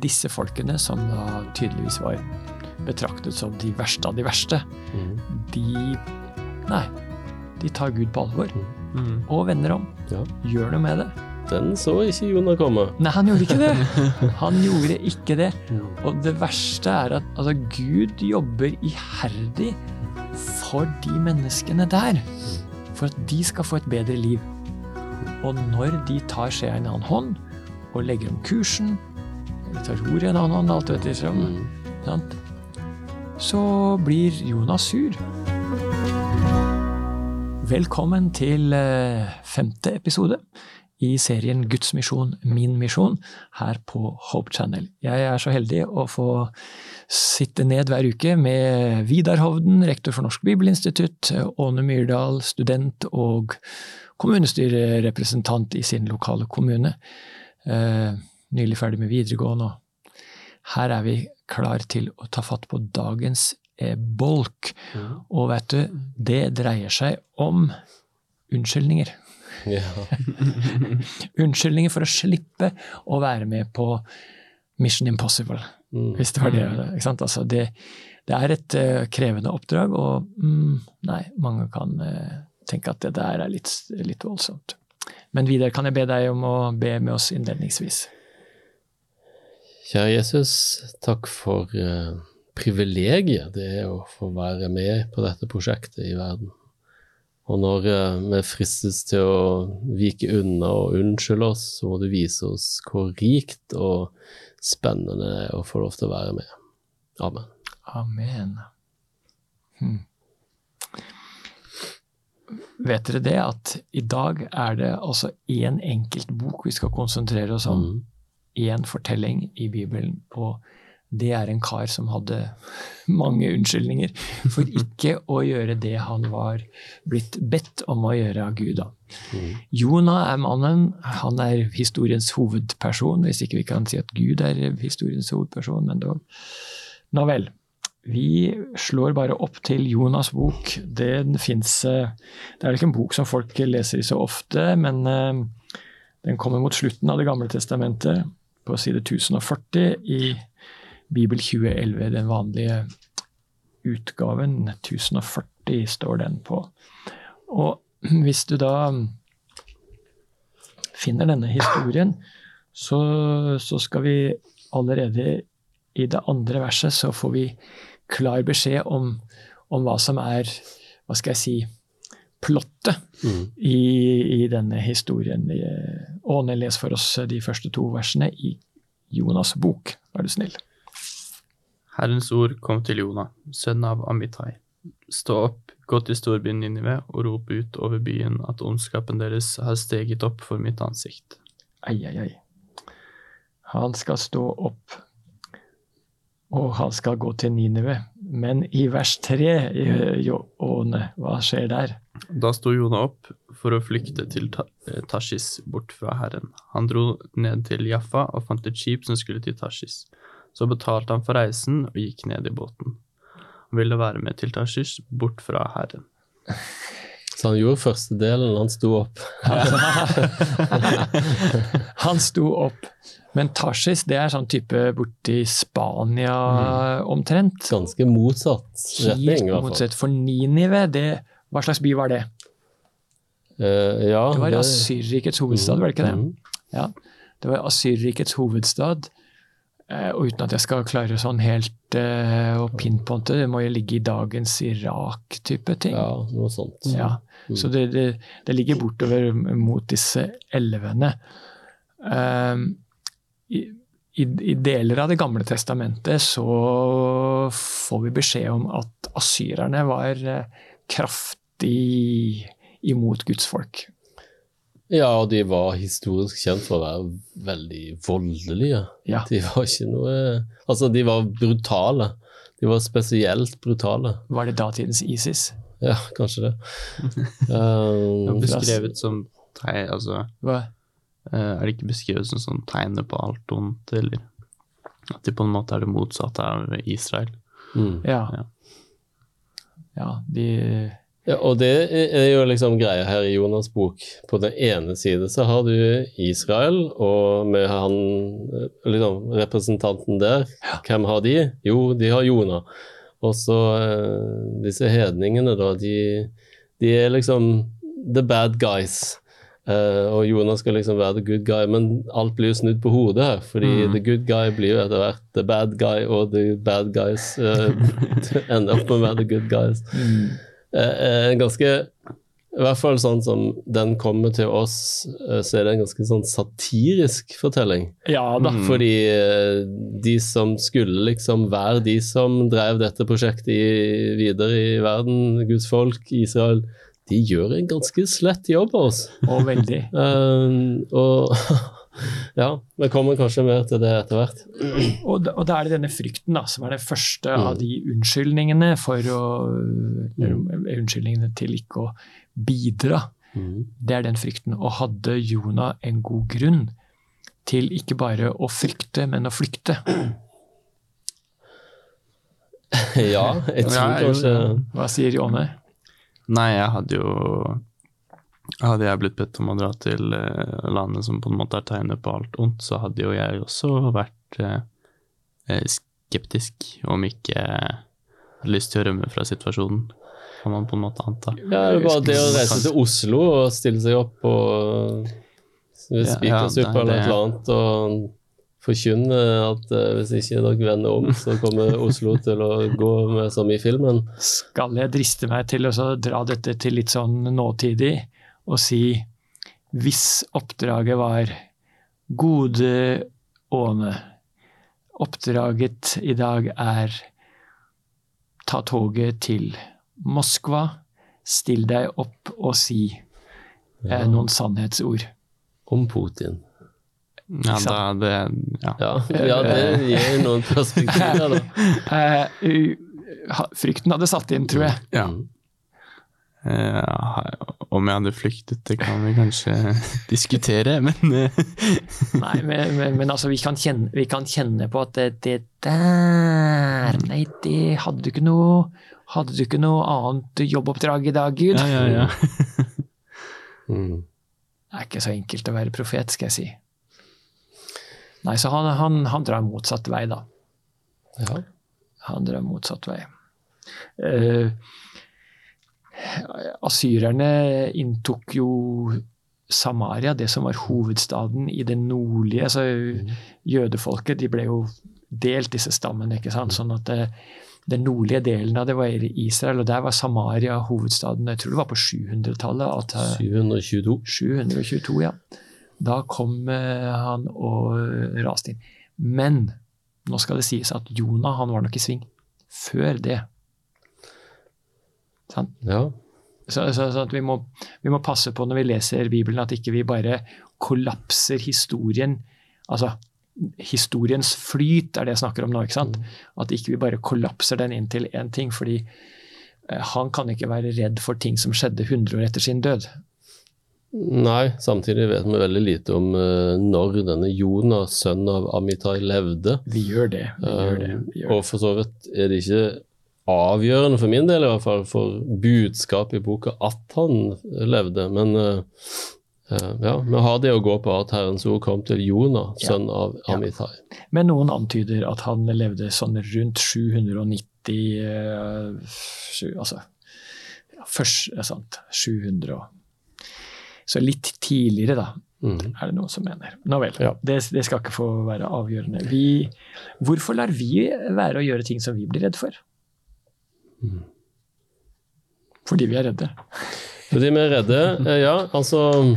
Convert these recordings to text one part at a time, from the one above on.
disse folkene, som da tydeligvis var betraktet som de verste av de verste, Mm. de Nei, de tar Gud på alvor Mm. og vender om. Ja. Gjør noe med det. Den så ikke Jonah komme. Nei, han gjorde ikke det. Han gjorde ikke det. Og det verste er at altså, Gud jobber iherdig for de menneskene der. For at de skal få et bedre liv. Og når de tar skjea i en annen hånd og legger om kursen, eller tar roret i en annen alt etter Mm. sant? så blir Jonas sur. Velkommen til eh, femte episode i serien Guds misjon, min misjon, her på Hope Channel. Jeg er så heldig å få sitte ned hver uke med Vidar Hovden, rektor for Norsk Bibelinstitutt, Åne Myrdal, student og kommunestyrerepresentant i sin lokale kommune. Nylig ferdig med videregående. og Her er vi klar til å ta fatt på dagens bolk. Mm. Og vet du, det dreier seg om unnskyldninger. Ja. Unnskyldninger for å slippe å være med på Mission Impossible. Mm. Hvis det var det. ikke sant? Altså det, det er et uh, krevende oppdrag, og mm, nei, mange kan uh, tenke at det der er litt, litt voldsomt. Men Vidar, kan jeg be deg om å be med oss innledningsvis? Kjære Jesus, takk for eh, privilegiet det er å få være med på dette prosjektet i verden. Og når eh, vi fristes til å vike unna og unnskylde oss, så må du vise oss hvor rikt og spennende det er å få lov til å være med. Amen. Amen. Hm. Vet dere det, at i dag er det altså én enkelt bok vi skal konsentrere oss om? Mm. Én fortelling i Bibelen, og det er en kar som hadde mange unnskyldninger for ikke å gjøre det han var blitt bedt om å gjøre av Gud. Mm. Jonah er mannen, han er historiens hovedperson, hvis ikke vi kan si at Gud er historiens hovedperson, men dog. Nå vel. Vi slår bare opp til Jonas' bok. Den fins Det er vel ikke en bok som folk leser så ofte, men eh, den kommer mot slutten av Det gamle testamentet, på side 1040 i Bibel 2011, den vanlige utgaven. 1040 står den på. Og hvis du da finner denne historien, så, så skal vi allerede i det andre verset så får vi klar beskjed om, om hva som er, hva skal jeg si, plottet Mm. i, i denne historien. Åne, les for oss de første to versene i Jonas' bok, vær du snill. Herrens ord kom til Jonah, sønn av Amitai. Stå opp, gå til storbyen Ninive og rop ut over byen at ondskapen deres har steget opp for mitt ansikt. Ei, ei, ei. Han skal stå opp, og han skal gå til Ninive. Men i vers tre, Åne, hva skjer der? Da sto Jonah opp for å flykte til Ta eh, Tashis bort fra Herren. Han dro ned til Jaffa og fant et skip som skulle til Tashis. Så betalte han for reisen og gikk ned i båten. Han ville være med til Tashish, bort fra Herren. Så han gjorde første delen, han sto opp. Han sto opp. Men Tashis, det er sånn type borti Spania omtrent. Ganske motsatt retning, i hvert fall. motsatt. For Ninive, det, hva slags by var det? Uh, ja, Det var Asyrrikets hovedstad, var det ikke det? Mm. Ja, det var Asyrrikets hovedstad. Eh, og uten at jeg skal klare sånn helt uh, å pinpointe, det må jo ligge i dagens Irak-type ting. Ja, noe sånt. Ja, Så det, det, det ligger bortover mot disse elvene. Um, i, i, I deler av Det gamle testamentet så får vi beskjed om at asyrerne var eh, kraftig imot Guds folk. Ja, og de var historisk kjent for å være veldig voldelige. Ja. De var ikke noe Altså, de var brutale. De var spesielt brutale. Var det datidens ISIS? Ja, kanskje det. Det Um, beskrevet som tegn, altså, Hva? eh, Er det ikke beskrevet som sånn tegnet på alt ondt, eller at de på en måte er det motsatte av Israel? mm. Ja. Ja. Ja, de, Ja, og det er jo liksom greia her i Jonas' bok. På den ene side så har du Israel, og med han liksom, representanten der. Hvem har de? Jo, de har Jonah. Og så eh, disse hedningene, da. De, de, er liksom the bad guys. Eh, og Jonas skal liksom være the good guy, men alt blir jo snudd på hodet her. Fordi Mm. the good guy blir jo etter hvert the bad guy, og the bad guys uh, ender opp med å være the good guys. Eh, eh, ganske I hvert fall sånn som den kommer til oss, eh, så er det en ganske sånn satirisk fortelling. Ja da. Mm. Fordi eh, de som skulle liksom være de som drev dette prosjektet i, videre i verden, Guds folk, Israel, de gjør en ganske slett jobb av oss. Og veldig. um, og ja, vi kommer kanskje mer til det etter hvert. Og og da er det denne frykten da, som er det første Mm. av de unnskyldningene for å eller, Unnskyldningene til ikke å bidra. Det er den frykten. Og hadde Jonah en god grunn til ikke bare å frykte, men å flykte? Ja, jeg tror kanskje. Hva sier Jone? Nei, jeg hadde jo Hadde jeg blitt bedt om å dra til eh, landet som på en måte er tegnet på alt ondt, så hadde jo jeg også vært eh, eh, skeptisk, om ikke eh, hadde lyst til å rømme fra situasjonen, kan man på en måte anta. Ja, det er bare det å reise til Oslo og stille seg opp og Spikersuppa ja, eller noe et eller annet og forkynne at eh, hvis ikke dere vender om, så kommer Oslo til å gå med som i filmen. Skal jeg driste meg til å dra dette til litt sånn nåtidig og si hvis oppdraget var Gode Åne, oppdraget i dag er ta toget til Moskva, still deg opp og si eh, noen sannhetsord. Om Putin. Ja, da, det, ja. Ja, ja det gir noen perspektiver, da. Eh, frykten hadde satt inn, tror jeg. Ja. Eh, om jeg hadde flyktet, det kan vi kanskje diskutere, men uh. Nei, men, men, men altså, vi kan, kjenne, vi kan kjenne på at det, det der Nei, det hadde du ikke noe Hadde du ikke noe annet jobboppdrag i dag, Gud? Ja, ja, ja. Mm. Det er ikke så enkelt å være profet, skal jeg si. Nei, så han, han, han drar motsatt vei, da. Ja. Han drar motsatt vei. Eh, asyrerne inntok jo Samaria, det som var hovedstaden i det nordlige. altså Jødefolket de ble jo delt, disse stammene. ikke sant? Sånn at det, den nordlige delen av det var Israel, og der var Samaria hovedstaden. Jeg tror det var på 700-tallet. eh, 722. 722, ja. Da kom eh, han og raste inn. Men nå skal det sies at Jonah han var nok i sving før det. Sant? Ja. Så, så, så vi, må, vi må passe på når vi leser Bibelen, at ikke vi bare kollapser historien. Altså, historiens flyt er det jeg snakker om nå. ikke sant? At ikke vi bare kollapser den inn til én ting. fordi eh, han kan ikke være redd for ting som skjedde 100 år etter sin død. Nei, samtidig vet vi veldig lite om uh, når denne Jonas, sønn av Amitai, levde. Vi gjør det. vi gjør det, Eh, vi gjør det. og for så vidt er det ikke avgjørende for min del, i hvert fall for budskapet i boka, at han levde. Men eh, eh, ja, vi har det å gå på at Herrens ord kom til Jonah, Ja. sønn av Ja. Amitai. Men noen antyder at han levde sånn rundt 790 uh, sju- Altså først, er sant, 700 og Så litt tidligere, da, Mm. er det noen som mener. Nå vel, Ja. det, det skal ikke få være avgjørende. Vi, hvorfor lar vi være å gjøre ting som vi blir redd for? Fordi vi er redde. Fordi vi er redde, eh, ja, altså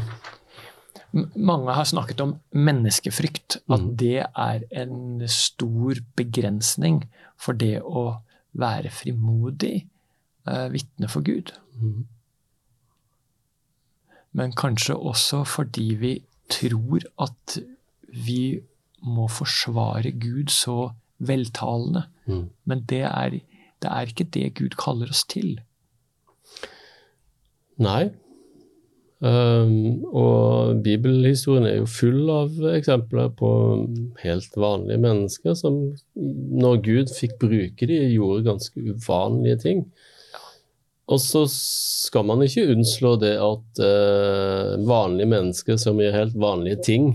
Mange har snakket om menneskefrykt, at Mhm. det er en stor begrensning for det å være frimodig eh, vitne for Gud. Mhm. Men kanskje også fordi vi tror at vi må forsvare Gud så veltalende. Mhm. Men det er, det er ikke det Gud kaller oss til. Nei. Um, og bibelhistorien er jo full av eksempler på helt vanlige mennesker som, når Gud fikk bruke de, gjorde ganske uvanlige ting. Og så skal man ikke unnslå det at uh, vanlige mennesker som gjør helt vanlige ting,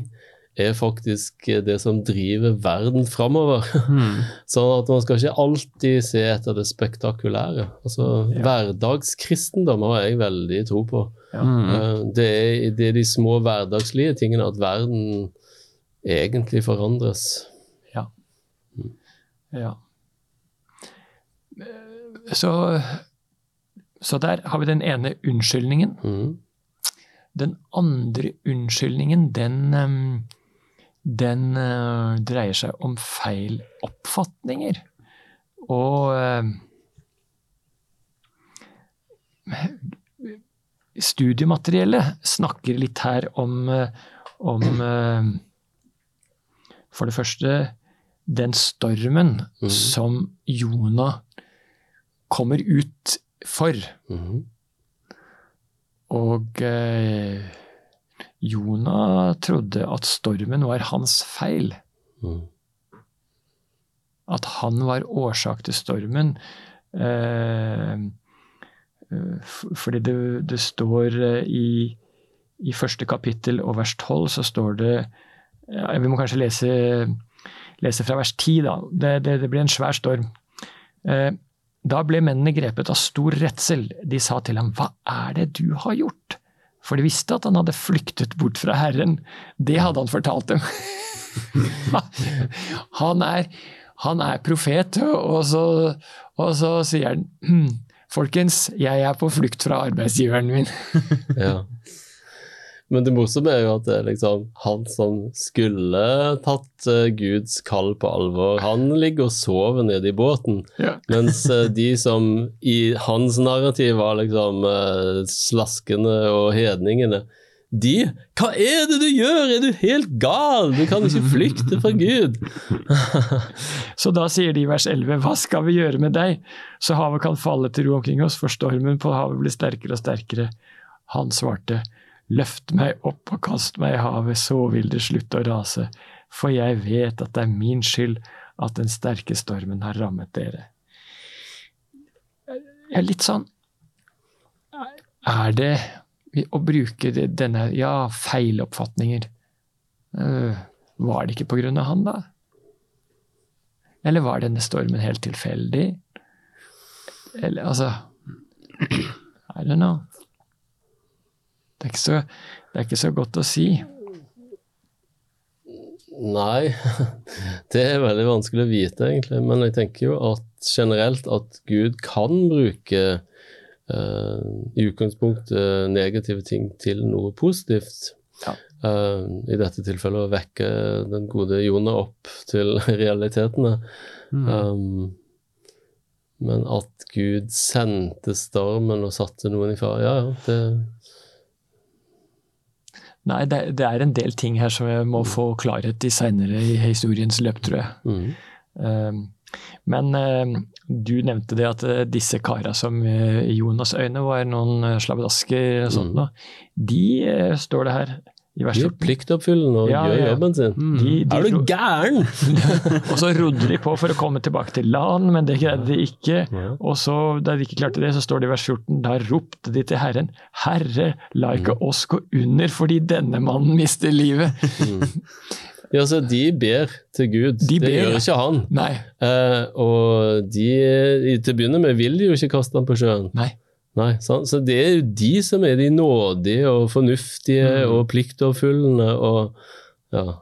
er faktisk det som driver verden framover. Mm. sånn at man skal ikke alltid se etter det spektakulære. Altså, Ja. Hverdagskristendom har jeg veldig tro på. Ja. Mm. Eh, det, er, det er de små hverdagslige tingene at verden egentlig forandres. Ja. Så, så der har vi den ene unnskyldningen. Mm. Den andre unnskyldningen, den, em, den uh, dreier seg om feil oppfatninger. Og uh, Studiemateriellet snakker litt her om, eh, om For det første den stormen Mhm. som Jonah kommer ut for. Mhm. Og eh, Jonah trodde at stormen var hans feil. Mm. At han var årsak til stormen. Eh, fordi det, det står eh, i, i første kapittel og vers 12 så står det ja, Vi må kanskje lese, lese fra vers 10, da. Det, det, det ble en svær storm. Eh, da ble mennene grepet av stor redsel. De sa til ham, hva er det du har gjort? For de visste at han hadde flyktet bort fra Herren. Det hadde han fortalt dem. han, er, han er profet, og så, og så sier han «Hm, Folkens, jeg er på flukt fra arbeidsgiveren min. Ja. Men det morsomme er jo at det er liksom han som skulle tatt uh, Guds kall på alvor, han ligger og sover nede i båten. Ja. Mens uh, de som i hans narrativ var liksom uh, slaskene og hedningene, de Hva er det du gjør? Er du helt gal? Du kan ikke flykte fra Gud. Så da sier de i vers 11, hva skal vi gjøre med deg? Så havet kan falle til ro omkring oss, for stormen på havet blir sterkere og sterkere. Han svarte, løft meg opp og kast meg i havet, så vil det slutte å rase, for jeg vet at det er min skyld at den sterke stormen har rammet dere. Jeg er litt sånn Er det å bruke denne Ja, feiloppfatninger. Øh, var det ikke på grunn av han, da? Eller var denne stormen helt tilfeldig? Eller altså I don't know. Det er ikke så, det er ikke så godt å si. Nei, det er veldig vanskelig å vite, egentlig. Men jeg tenker jo at generelt at Gud kan bruke uh, i utgangspunktet negative ting til noe positivt. Ja. Uh, I dette tilfellet å vekke den gode Jonah opp til realitetene. Mm. Um, men at Gud sendte stormen og satte noen i fare, ja ja, det Nei, det, det er en del ting her som jeg må få klarhet i seinere i historiens løp, tror jeg. mm, Um, Men eh, du nevnte det at eh, disse kara som eh, i Jonas' øyne var noen eh, slabbedasker og sånt Mm. noe, de står det her De er 14. pliktoppfyllende og Ja, gjør jobben sin. Mm. De, de Er du gæren?! og så rodde de på for å komme tilbake til land, men det greide de ikke. Ja. Og så, da de ikke klarte det, så står det i vers 14, da ropte de til Herren, Herre, la ikke Mm. oss gå under fordi denne mannen mister livet. Ja, så de ber til Gud. De det gjør ikke han. Nei, Eh, og de, til å begynne med, vil de jo ikke kaste han på sjøen. nei. Nei, sant? Så det er jo de som er de nådige og fornuftige Mm. og pliktoppfyllende og ja.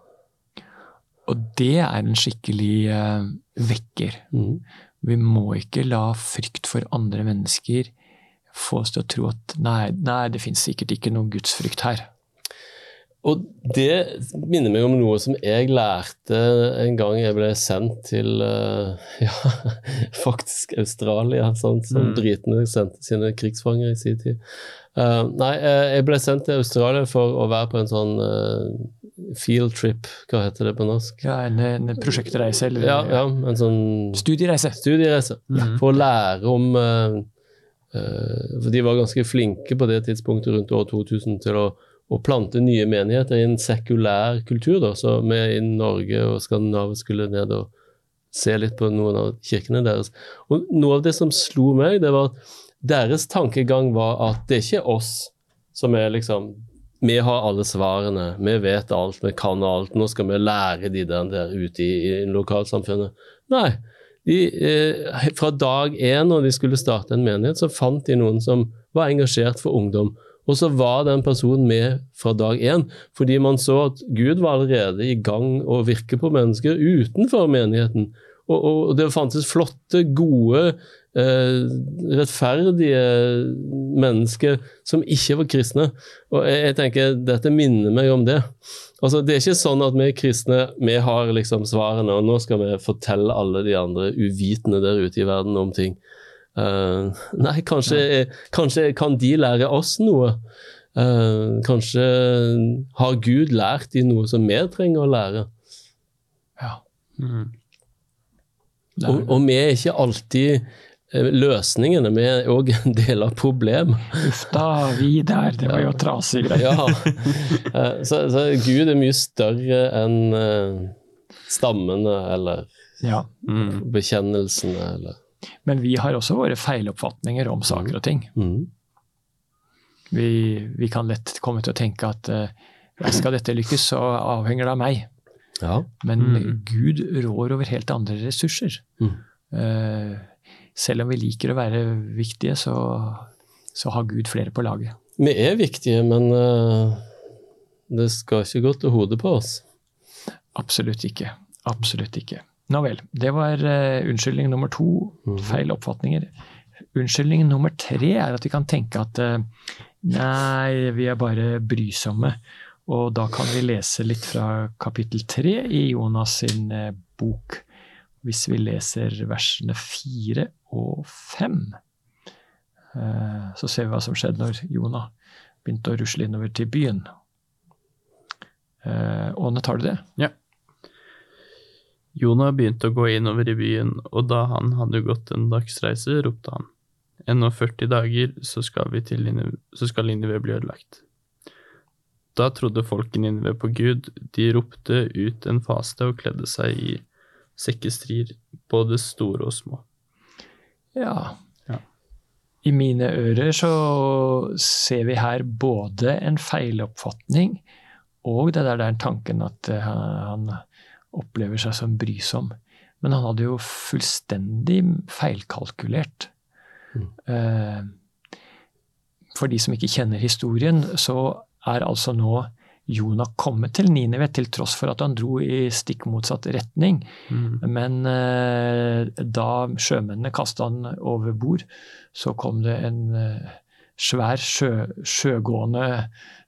Og det er en skikkelig uh, vekker. Mm. Vi må ikke la frykt for andre mennesker få oss til å tro at nei, nei det finnes sikkert ikke noe gudsfrykt her. Og det minner meg om noe som jeg lærte en gang jeg ble sendt til eh, ja, faktisk Australia, sånn som Mm. britene sendte sine krigsfanger i sin tid. Uh, nei, eh, jeg ble sendt til Australia for å være på en sånn uh, field trip, hva heter det på norsk? Ja, en, en prosjektreise eller Ja, ja, en sånn studiereise. studiereise. Mhm. For å lære om uh, For de var ganske flinke på det tidspunktet rundt år 2000 til å, å plante nye menigheter i en sekulær kultur. Da. Så vi i Norge og Skandinavia skulle ned og se litt på noen av kirkene deres. Og noe av det som slo meg, det var at deres tankegang var at det er ikke oss som er liksom Vi har alle svarene, vi vet alt, vi kan alt. Nå skal vi lære de der, der ute i, i lokalsamfunnet. Nei. De, eh, fra dag én, når de skulle starte en menighet, så fant de noen som var engasjert for ungdom. Og så var den personen med fra dag én, fordi man så at Gud var allerede i gang å virke på mennesker utenfor menigheten. Og, og det fantes flotte, gode, eh, rettferdige mennesker som ikke var kristne. Og jeg, jeg, tenker dette minner meg om det. Altså, Det er ikke sånn at vi kristne vi har liksom svarene, og nå skal vi fortelle alle de andre uvitende der ute i verden om ting. Uh, nei, kanskje, kanskje, kan de lære oss noe. Uh, kanskje har Gud lært de noe som vi trenger å lære. Ja. Mm. Og, og, vi er ikke alltid eh, løsningene, vi er òg en del av problemet. Uff da, vi der, det var jo trasige greier. ja. Så, så, Gud er mye større enn stammene eller ja. mm. bekjennelsene eller men vi har også våre feiloppfatninger om saker og ting. Mm. Vi, vi, kan lett komme til å tenke at uh, skal dette lykkes, så avhenger det av meg. Ja. Men mm. Gud rår over helt andre ressurser. Uh, selv om vi liker å være viktige, så, så, har Gud flere på laget. Vi er viktige, men uh, det skal ikke gå til hodet på oss. Absolutt ikke. Absolutt ikke. Nå vel. Det var uh, unnskyldning nummer to. Mm. Feil oppfatninger. Unnskyldning nummer tre er at vi kan tenke at uh, nei, vi er bare brysomme. Og da kan vi lese litt fra kapittel tre i Jonas sin uh, bok. Hvis vi leser versene fire og fem, så ser vi hva som skjedde når Jonah begynte å rusle innover til byen. Åne, tar du det? Ja. Jonah begynte å gå innover i byen, og da han hadde gått en dagsreise, ropte han. Ennå 40 dager, så skal, vi til Nineve, så skal Ninive bli ødelagt. Da trodde folken i på Gud, de ropte ut en faste og kledde seg i sekkestrir, både store og små. Ja. ja. I mine ører så ser vi her både en feiloppfatning og det der, den tanken at han opplever seg som brysom. Men han hadde jo fullstendig feilkalkulert. Mm. Eh, for de som ikke kjenner historien, så er altså nå Jonah kommet til Ninive, til tross for at han dro i stikk motsatt retning. Mm. Men eh, da sjømennene kasta han over bord, så kom det en eh, svær sjø, sjøgående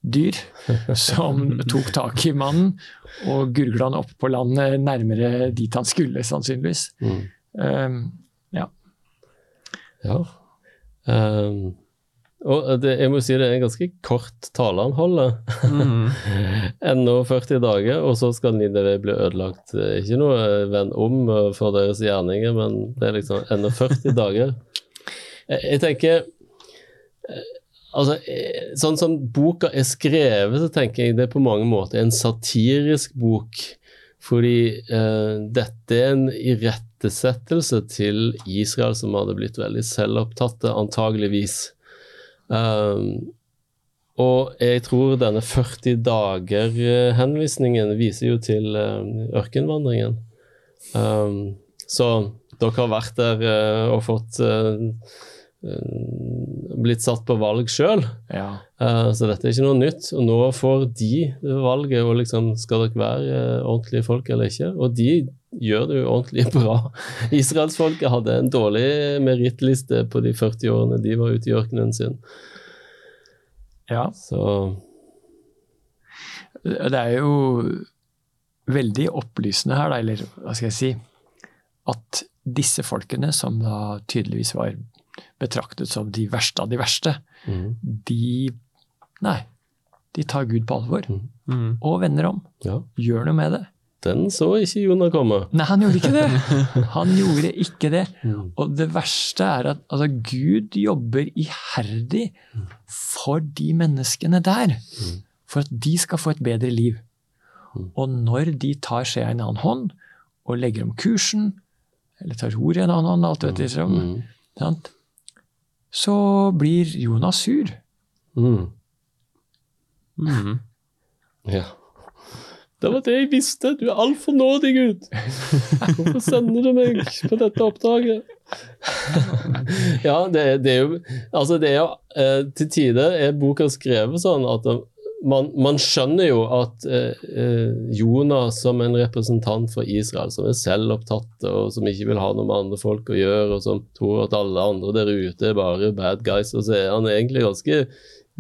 dyr som tok tak i mannen og gurgla han opp på landet nærmere dit han skulle, sannsynligvis. Mm. Um, ja. Ja. Um, og det, jeg må si det er en ganske kort tale han holder. Mm. Ennå 40 dager, og så skal Nineve bli ødelagt. Ikke noe venn om for deres gjerninger, men det er liksom ennå 40 dager. Jeg, jeg tenker Altså, sånn som boka er skrevet, så tenker jeg det er på mange måter en satirisk bok. Fordi eh, dette er en irettesettelse til Israel som hadde blitt veldig selvopptatte, antageligvis. Um, og jeg tror denne 40 dager-henvisningen viser jo til uh, ørkenvandringen. Um, så dere har vært der uh, og fått uh, blitt satt på valg sjøl. Ja. Uh, så dette er ikke noe nytt. Og nå får de valget, og liksom skal dere være uh, ordentlige folk eller ikke? Og de gjør det jo ordentlig bra. Israelsfolket hadde en dårlig merittliste på de 40 årene de var ute i ørkenen sin. Ja. Så Det er jo veldig opplysende her, da, eller hva skal jeg si, at disse folkene, som da tydeligvis var betraktet som de verste av de verste, mm. de Nei. De tar Gud på alvor Mm. og vender om. ja, Gjør noe med det. den så ikke Jonah komme. Nei, han gjorde ikke det! Han gjorde ikke det. Mm. Og det verste er at altså, Gud jobber iherdig for de menneskene der. For at de skal få et bedre liv. Mm. Og når de tar skjea i en annen hånd og legger om kursen, eller tar ordet i en annen hånd, alt vet liksom, Mm. Så blir Jonas sur. Mm. Mm. Ja. Det var det jeg visste! Du er altfor nådig, Gud! Hvorfor sender du meg på dette oppdraget? ja, det, det er jo Altså, det er jo eh, Til tider er boka skrevet sånn at man, man skjønner jo at eh, eh, Jonah som en representant for Israel, som er selvopptatt og som ikke vil ha noe med andre folk å gjøre, og som tror at alle andre der ute er bare bad guys, og så er han egentlig ganske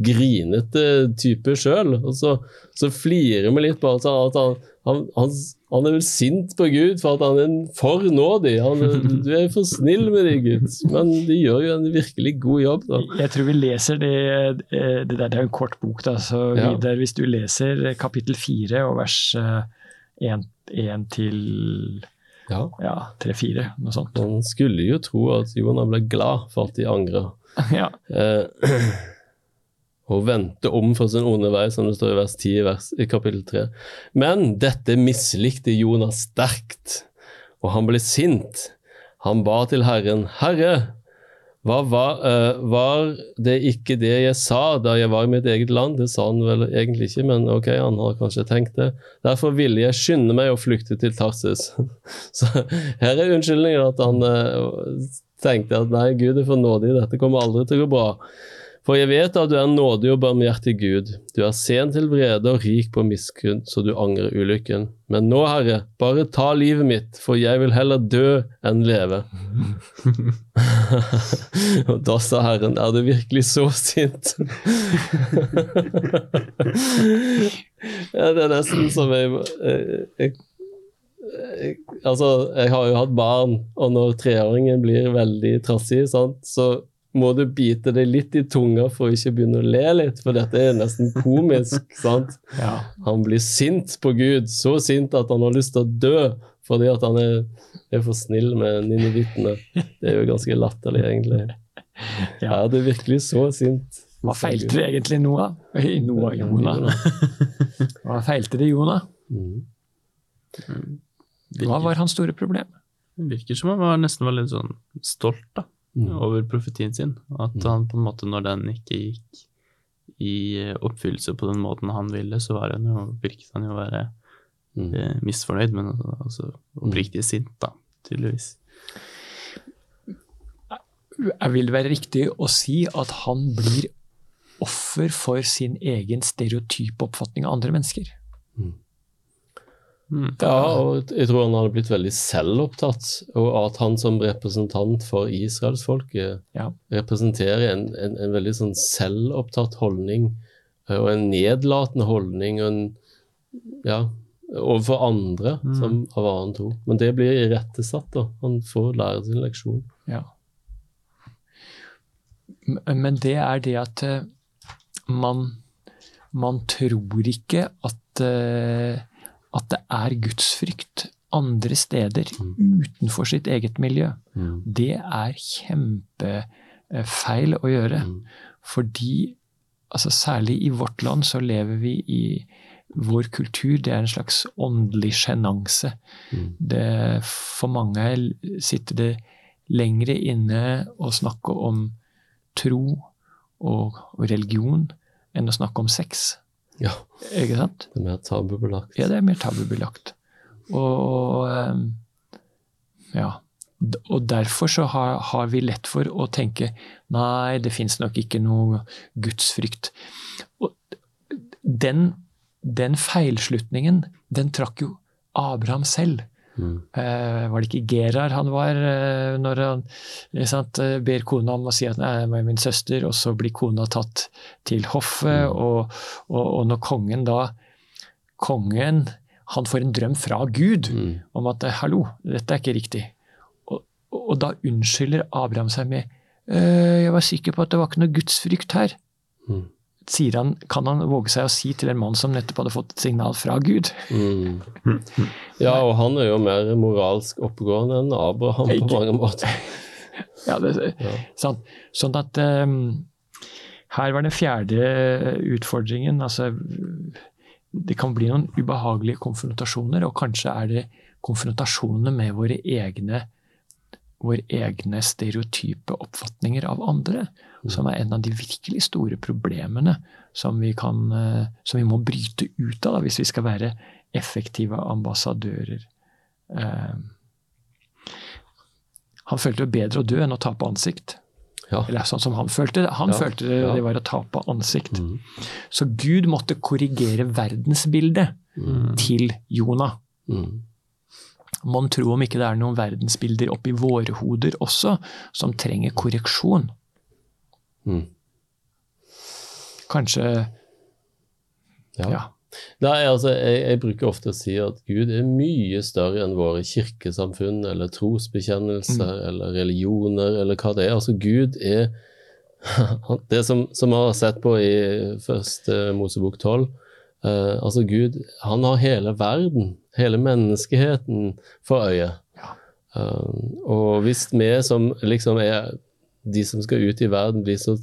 grinete type sjøl. Og så, så flirer vi litt på at han, han, han, han, er vel sint på Gud for at han er for nådig. Han, er- du er for snill med deg, Gud. Men de gjør jo en virkelig god jobb, da. Jeg tror vi leser det, eh, det der, det er jo en kort bok, da, så Ja. hvis du leser kapittel fire og vers én til Ja. ja, tre-fire, noe sånt. Man skulle jo tro at Jonah ble glad for at de angrer. Ja. Eh, og vendte om for sin onde vei, som det står i vers 10 i, vers, i kapittel 3. Men dette mislikte Jonas sterkt, og han ble sint. Han ba til Herren, Herre, hva var, uh, var det ikke det jeg sa da jeg var i mitt eget land? Det sa han vel egentlig ikke, men ok, han har kanskje tenkt det. Derfor ville jeg skynde meg å flykte til Tarsis. Så her er unnskyldningen at han uh, tenkte at nei, Gud er for nådig, dette kommer aldri til å gå bra. For jeg vet at du er nådig og barmhjertig Gud. Du er sen til vrede og rik på miskunn, så du angrer ulykken. Men nå, Herre, bare ta livet mitt, for jeg vil heller dø enn leve. og da sa Herren, er du virkelig så sint? ja, det er nesten som jeg, jeg, jeg jeg, altså, jeg har jo hatt barn, og når treåringen blir veldig trassig, sant, så må du bite deg litt i tunga for å ikke begynne å le litt, for dette er nesten komisk. sant? ja. Han blir sint på Gud, så sint at han har lyst til å dø fordi at han er, er for snill med ninivittene. Det er jo ganske latterlig, egentlig. Ja. Er du virkelig så sint? Hva feilte det egentlig Noah? Oi, Noah, Jonah. Hva feilte det Jonah? Mm. Hva var hans store problem? Det virker som han var nesten var litt sånn stolt da, Mm. over profetien sin. At han på en måte, når den ikke gikk i oppfyllelse på den måten han ville, så var han jo, virket han jo å være Mm. eh, misfornøyd, men også altså oppriktig sint, da, tydeligvis. Jeg vil det være riktig å si at han blir offer for sin egen stereotype oppfatning av andre mennesker. Mm. Ja, og jeg tror han hadde blitt veldig selvopptatt, og at han som representant for israelsfolket Ja. representerer en, en, en veldig sånn selvopptatt holdning, eh, og en nedlatende holdning, og en, ja, overfor andre Mm. som av annen tro. Men det blir irettesatt, da. Han får lære sin leksjon. Ja. Men det er det at eh, man, man tror ikke at, eh, er gudsfrykt andre steder utenfor sitt eget miljø. Det er kjempefeil å gjøre. Mm. Fordi altså særlig i vårt land så lever vi i vår kultur, det er en slags åndelig sjenanse. Mm. For mange sitter det lengre inne å snakke om tro og, og religion enn å snakke om sex. Ja, Ikke sant? det er mer tabubelagt. Ja, det er mer tabubelagt. Og ehm, ja. Og derfor så har, har vi lett for å tenke nei, det fins nok ikke noe gudsfrykt. Og den, den feilslutningen, den trakk jo Abraham selv. Mm. Eh, var det ikke Gerar han var eh, når han sant, eh, ber kona om å si at det er min søster, og så blir kona tatt til hoffet, Mm. og, og, og når kongen da Kongen han får en drøm fra Gud Mm. om at hallo, dette er ikke riktig. Og, og, da unnskylder Abraham seg med «Øh, jeg var sikker på at det var ikke noe gudsfrykt her. Mm. Sier han, kan han våge seg å si til en mann som nettopp hadde fått et signal fra Gud? Mm. Ja, og han er jo mer moralsk oppegående enn Abraham på mange måter. Ja, det, Ja. sant. Sånn at um, her var den fjerde utfordringen. Altså, det kan bli noen ubehagelige konfrontasjoner, og kanskje er det konfrontasjonene med våre egne våre egne stereotype oppfatninger av andre, som er en av de virkelig store problemene som vi, kan, eh, som vi må bryte ut av da, hvis vi skal være effektive ambassadører. Eh, han følte det bedre å dø enn å tape ansikt. Ja. Eller sånn som han følte det. Han Ja, følte det, ja. det var å tape ansikt. Mm. Så Gud måtte korrigere verdensbildet Mm. til Jonah. Mm. Mon tro om ikke det er noen verdensbilder oppi våre hoder også, som trenger korreksjon. Mm. Kanskje Ja. Ja. Nei, altså, jeg, jeg bruker ofte å si at Gud er mye større enn våre kirkesamfunn eller trosbekjennelser eller religioner eller hva det er. Altså, Gud er Det som, som vi har sett på i første Mosebok 12 eh, Altså, Gud han har hele verden, hele menneskeheten for øye. Ja. Eh, og hvis vi som liksom er de som skal ut i verden, blir så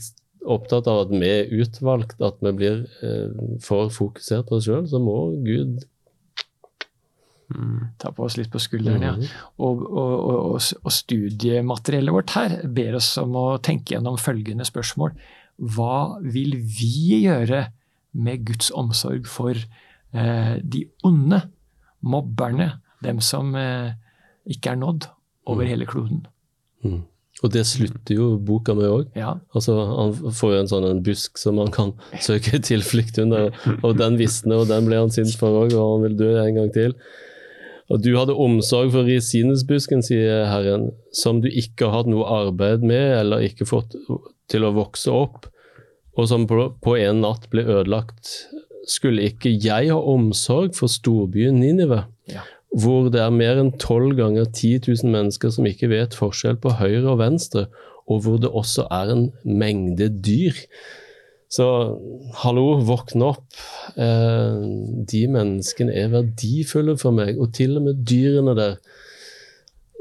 opptatt av at vi er utvalgt, at vi blir eh, for fokusert på oss sjøl, så må Gud Mm. ta på oss litt på skulderen. Ja. Mhm. Og, og, og, og, studiemateriellet vårt her ber oss om å tenke gjennom følgende spørsmål. Hva vil vi gjøre med Guds omsorg for eh, de onde, mobberne, dem som eh, ikke er nådd over Mm. hele kloden? Mhm. Og det slutter jo boka med òg. Ja, Altså, han får jo en sånn en busk som han kan søke tilflukt under, og den visner, og den ble han sint for òg, og han vil dø en gang til. Og du hadde omsorg for risinusbusken, sier Herren, som du ikke har hatt noe arbeid med, eller ikke fått til å vokse opp, og som på, en natt ble ødelagt. Skulle ikke jeg ha omsorg for storbyen Ninive? Ja. Hvor det er mer enn tolv ganger 10 000 mennesker som ikke vet forskjell på høyre og venstre, og hvor det også er en mengde dyr. Så hallo, våkne opp. Eh, de menneskene er verdifulle for meg, og til og med dyrene der.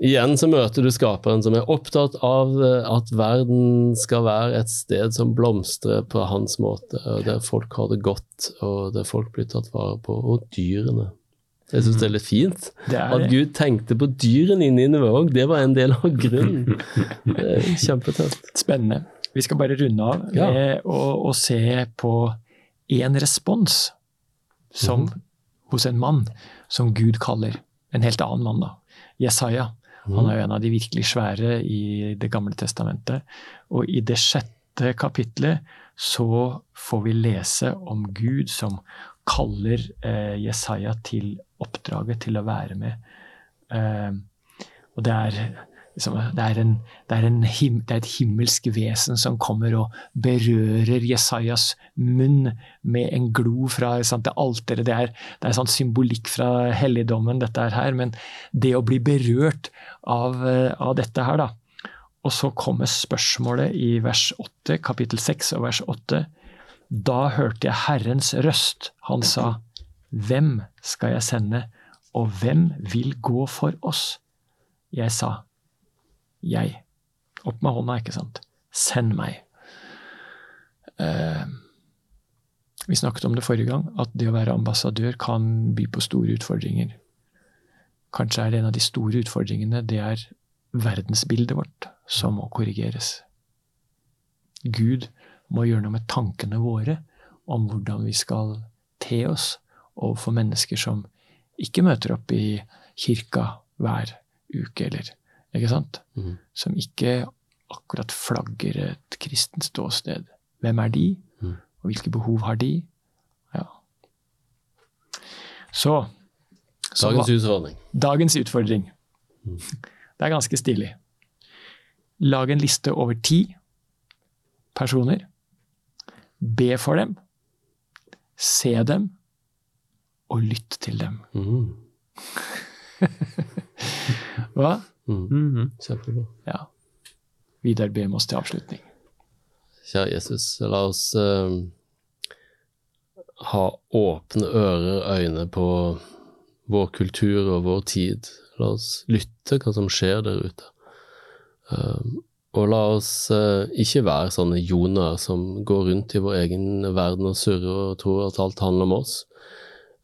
Igjen så møter du skaperen som er opptatt av eh, at verden skal være et sted som blomstrer på hans måte, der folk har det godt, og der folk blir tatt vare på, og dyrene. Jeg syns det er litt fint. det er At Gud tenkte på dyrene i Nineve òg, det var en del av grunnen. Kjempetøft. spennende. Vi skal bare runde av Ja. å, å se på én respons som, mm. hos en mann som Gud kaller en helt annen mann. da. Jesaja. Mm. Han er jo en av de virkelig svære i Det gamle testamentet. Og i det sjette kapitlet så får vi lese om Gud som kaller eh, Jesaja til oppdraget til å være med. Uh, og det er, liksom, det, er en, det, er him, det er et himmelsk vesen som kommer og berører Jesajas munn med en glo fra sant, det alteret. Det er, det er sånn symbolikk fra helligdommen, dette her. Men det å bli berørt av, eh, av dette her, da. Og så kommer spørsmålet i vers 8, kapittel 6 og vers 8. Da hørte jeg Herrens røst. Han sa, Hvem skal jeg sende, og hvem vil gå for oss? Jeg sa, Jeg. Opp med hånda, ikke sant. Send meg. Eh, vi snakket om det forrige gang, at det å være ambassadør kan by på store utfordringer. Kanskje er det en av de store utfordringene, det er verdensbildet vårt som må korrigeres. Gud må gjøre noe med tankene våre om hvordan vi skal te oss overfor mennesker som ikke møter opp i kirka hver uke, eller ikke sant? Mm. Som ikke akkurat flagger et kristent ståsted. Hvem er de, mm. og hvilke behov har de? Ja. Så, så Dagens utfordring. Dagens utfordring. Det er ganske stilig. Lag en liste over ti personer. Be for dem. Se dem. Og lytt til dem. Mm. Hva? Mm. Mm -hmm. Kjempebra. Ja. Vidar, be oss til avslutning. Kjære Jesus, la oss uh, ha åpne ører øyne på vår kultur og vår tid. La oss lytte hva som skjer der ute. Uh, og la oss uh, ikke være sånne jonaer som går rundt i vår egen verden og surrer og tror at alt handler om oss.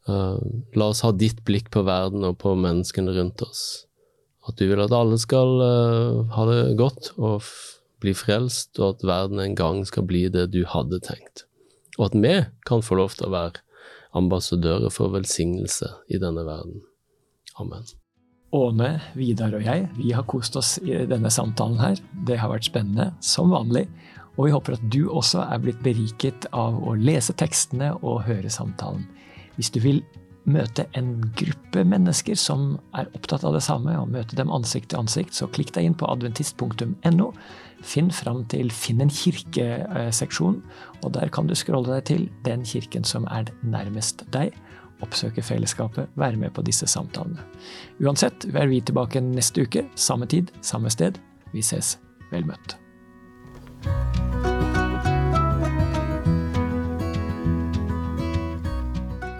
Eh, la oss ha ditt blikk på verden og på menneskene rundt oss. At du vil at alle skal uh, ha det godt og bli frelst, og at verden en gang skal bli det du hadde tenkt. Og at vi kan få lov til å være ambassadører for velsignelse i denne verden. Amen. Åne, Vidar og jeg, vi har kost oss i denne samtalen her. Det har vært spennende, som vanlig. Og vi håper at du også er blitt beriket av å lese tekstene og høre samtalen. Hvis du vil møte en gruppe mennesker som er opptatt av det samme, og møte dem ansikt til ansikt, så klikk deg inn på adventist.no. Finn fram til Finn en kirke-seksjon, og der kan du scrolle deg til den kirken som er nærmest deg. Oppsøke fellesskapet, være med på disse samtalene. Uansett er vi tilbake neste uke, samme tid, samme sted. Vi ses. Vel møtt.